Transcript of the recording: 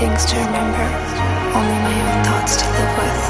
things to remember, only my own thoughts to live with.